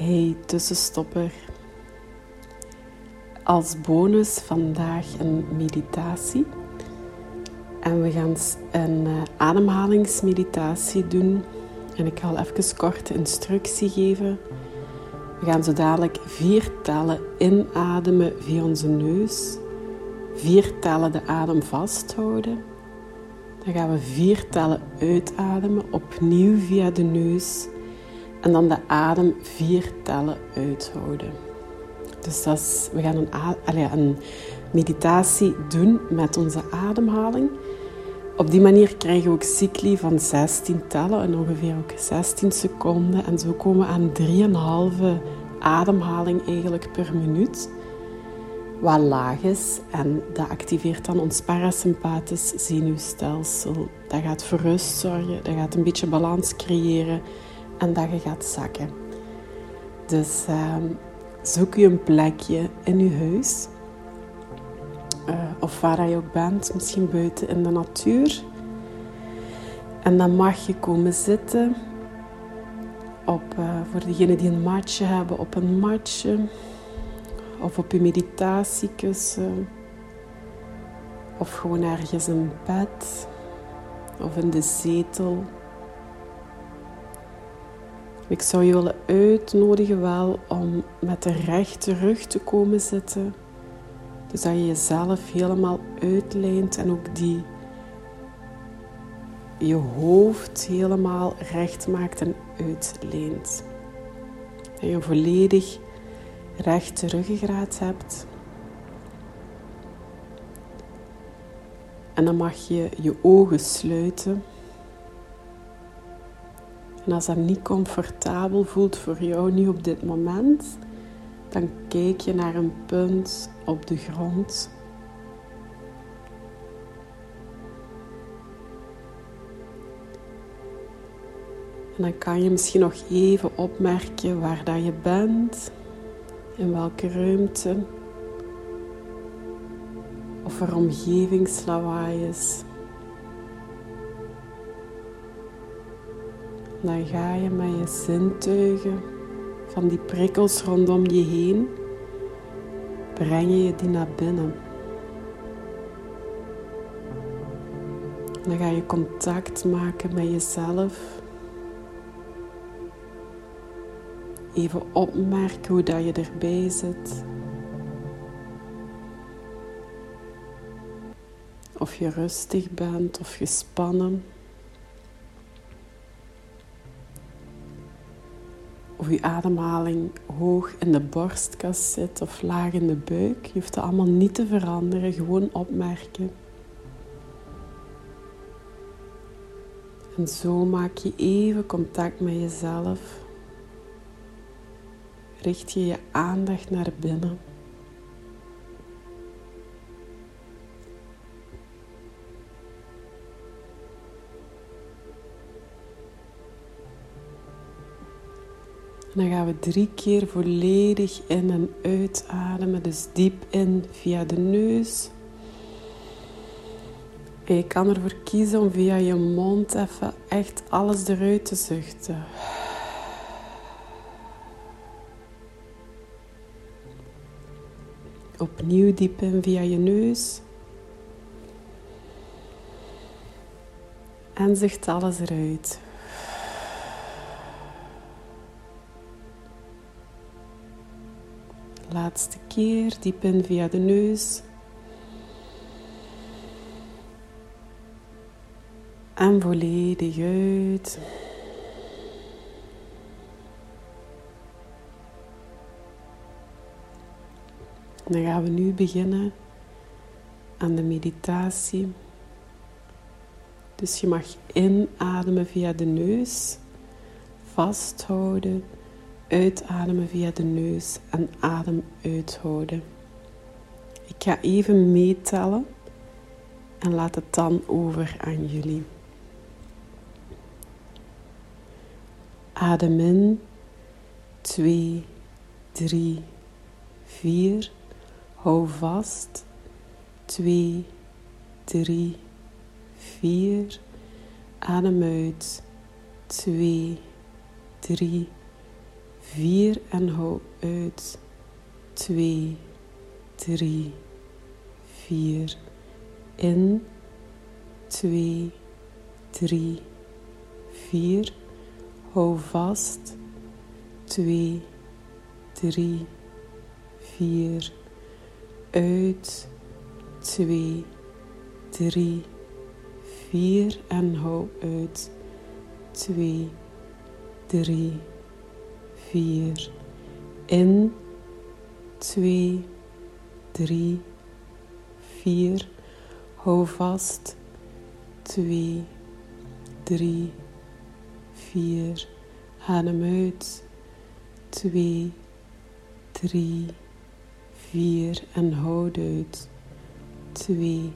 Hey tussenstopper. Als bonus vandaag een meditatie. En we gaan een uh, ademhalingsmeditatie doen. En ik ga even kort instructie geven. We gaan zo dadelijk vier tellen inademen via onze neus. Vier tellen de adem vasthouden. Dan gaan we vier tellen uitademen, opnieuw via de neus. En dan de adem vier tellen uithouden. Dus dat is, we gaan een, een meditatie doen met onze ademhaling. Op die manier krijgen we ook cycli van 16 tellen en ongeveer ook 16 seconden. En zo komen we aan 3,5 ademhaling eigenlijk per minuut. Wat laag is en dat activeert dan ons parasympathisch zenuwstelsel. Dat gaat voor rust zorgen, dat gaat een beetje balans creëren en dat je gaat zakken. Dus ehm, zoek je een plekje in je huis. Uh, of waar je ook bent, misschien buiten in de natuur. En dan mag je komen zitten op, uh, voor degenen die een matje hebben, op een matje. Of op je meditatiekussen. Of gewoon ergens in bed. Of in de zetel. Ik zou je willen uitnodigen wel om met de rechte rug te komen zitten. Dus dat je jezelf helemaal uitlijnt en ook die je hoofd helemaal recht maakt en uitleent. Dat je een volledig rechte ruggengraat hebt. En dan mag je je ogen sluiten. En als dat niet comfortabel voelt voor jou nu op dit moment, dan kijk je naar een punt op de grond. En dan kan je misschien nog even opmerken waar dat je bent, in welke ruimte, of er omgevingslawaai is. Dan ga je met je zintuigen van die prikkels rondom je heen, breng je die naar binnen. Dan ga je contact maken met jezelf. Even opmerken hoe dat je erbij zit. Of je rustig bent of gespannen. Of je ademhaling hoog in de borstkas zit of laag in de buik. Je hoeft dat allemaal niet te veranderen, gewoon opmerken. En zo maak je even contact met jezelf. Richt je je aandacht naar binnen. Dan gaan we drie keer volledig in en uitademen. Dus diep in via de neus. Je kan ervoor kiezen om via je mond even echt alles eruit te zuchten. Opnieuw diep in via je neus. En zucht alles eruit. Laatste keer, diep in via de neus. En volledig uit. Dan gaan we nu beginnen aan de meditatie. Dus je mag inademen via de neus, vasthouden Uitademen via de neus en adem uithouden. Ik ga even meetellen en laat het dan over aan jullie. Adem in 2, 3, 4. Hou vast 2, 3, 4. Adem uit 2, 3, 4. Vier en hou uit. Twee, drie, vier. In. Twee, drie, vier. Hou vast. Twee, drie, vier. Uit. Twee, drie, vier. En hou uit. Twee, drie, vier. In. Twee, drie, vier. Hou vast. Twee, drie, vier. Adem uit. Twee, drie, vier. En houd uit. Twee,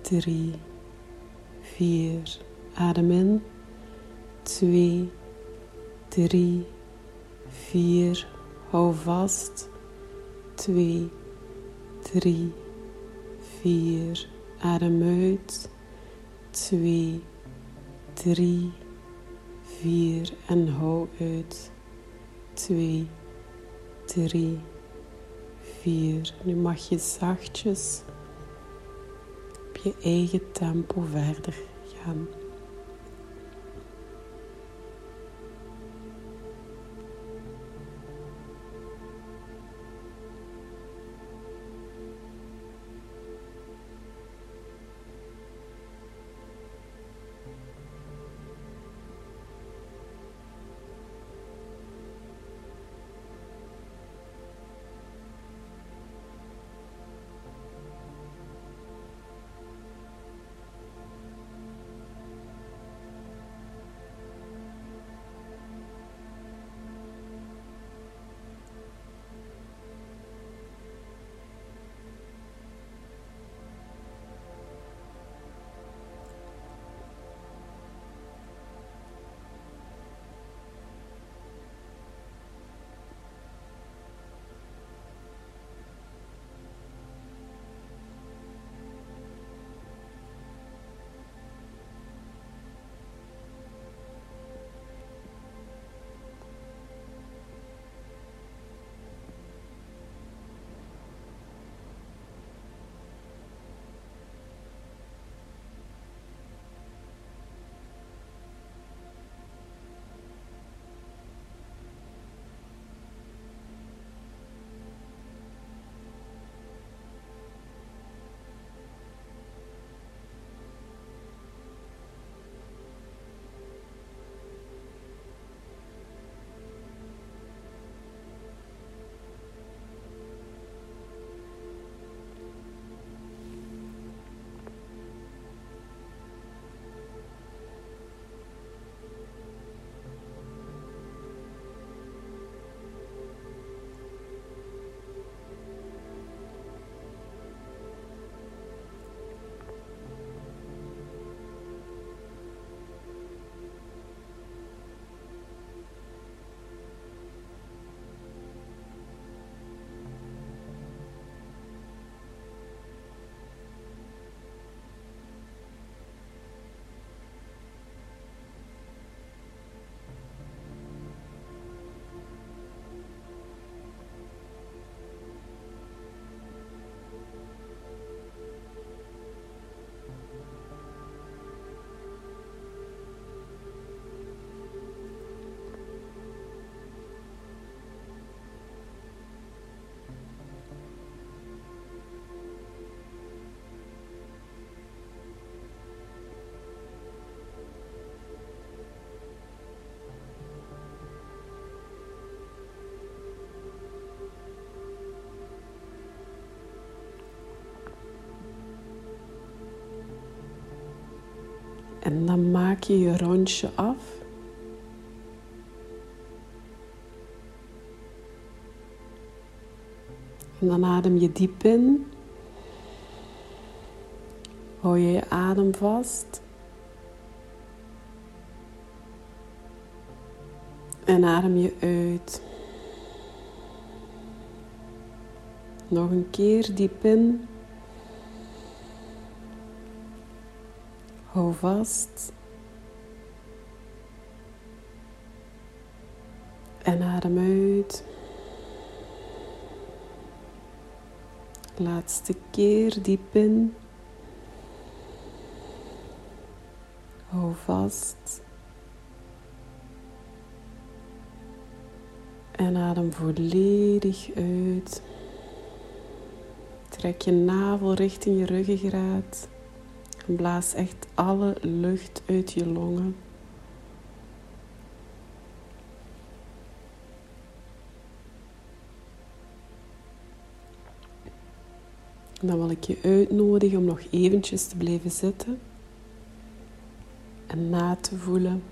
drie, vier. Adem in. Twee, drie, vier. Hou vast. Twee, drie, vier. Adem uit. Twee, drie, vier. En hou uit. Twee, drie, vier. Nu mag je zachtjes op je eigen tempo verder gaan. En dan maak je je rondje af. En dan adem je diep in. Hou je je adem vast. En adem je uit. Nog een keer diep in. Hou vast. En adem uit. Laatste keer diep in. Hou vast. En adem volledig uit. Trek je navel richting je ruggengraat. En blaas echt alle lucht uit je longen. dan wil ik je uitnodigen om nog eventjes te blijven zitten en na te voelen.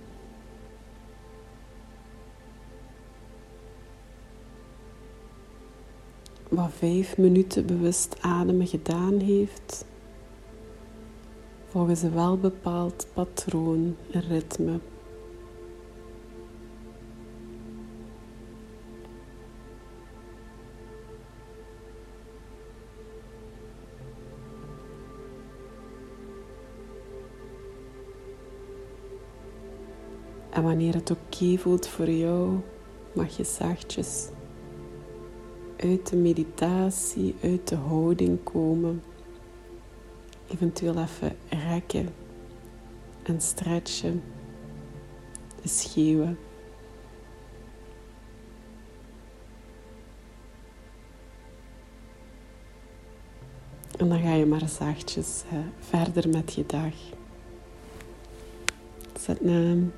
Wat vijf minuten bewust ademen gedaan heeft, volgens een welbepaald patroon en ritme. En wanneer het oké voelt voor jou, mag je zachtjes uit de meditatie, uit de houding komen. Eventueel even rekken en stretchen, de schreeuwen. En dan ga je maar zachtjes verder met je dag. Zet naam.